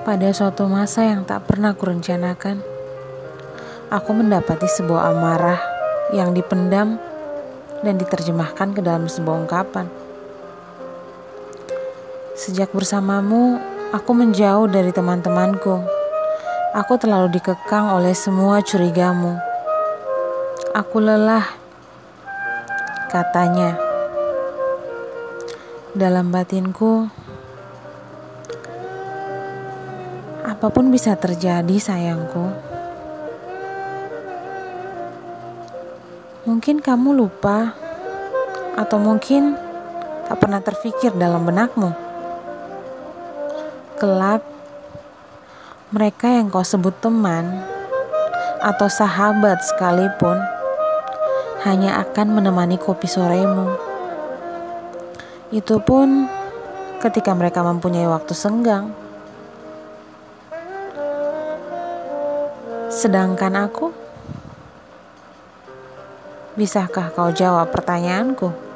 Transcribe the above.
Pada suatu masa yang tak pernah kurencanakan, aku mendapati sebuah amarah yang dipendam dan diterjemahkan ke dalam sebuah ungkapan. Sejak bersamamu, aku menjauh dari teman-temanku. Aku terlalu dikekang oleh semua curigamu. Aku lelah, katanya. Dalam batinku, apa pun bisa terjadi, sayangku. Mungkin kamu lupa, atau mungkin tak pernah terfikir dalam benakmu. Kelak, mereka yang kau sebut teman atau sahabat sekalipun hanya akan menemani kopi soremu. Itu pun ketika mereka mempunyai waktu senggang. Sedangkan aku, bisakah kau jawab pertanyaanku?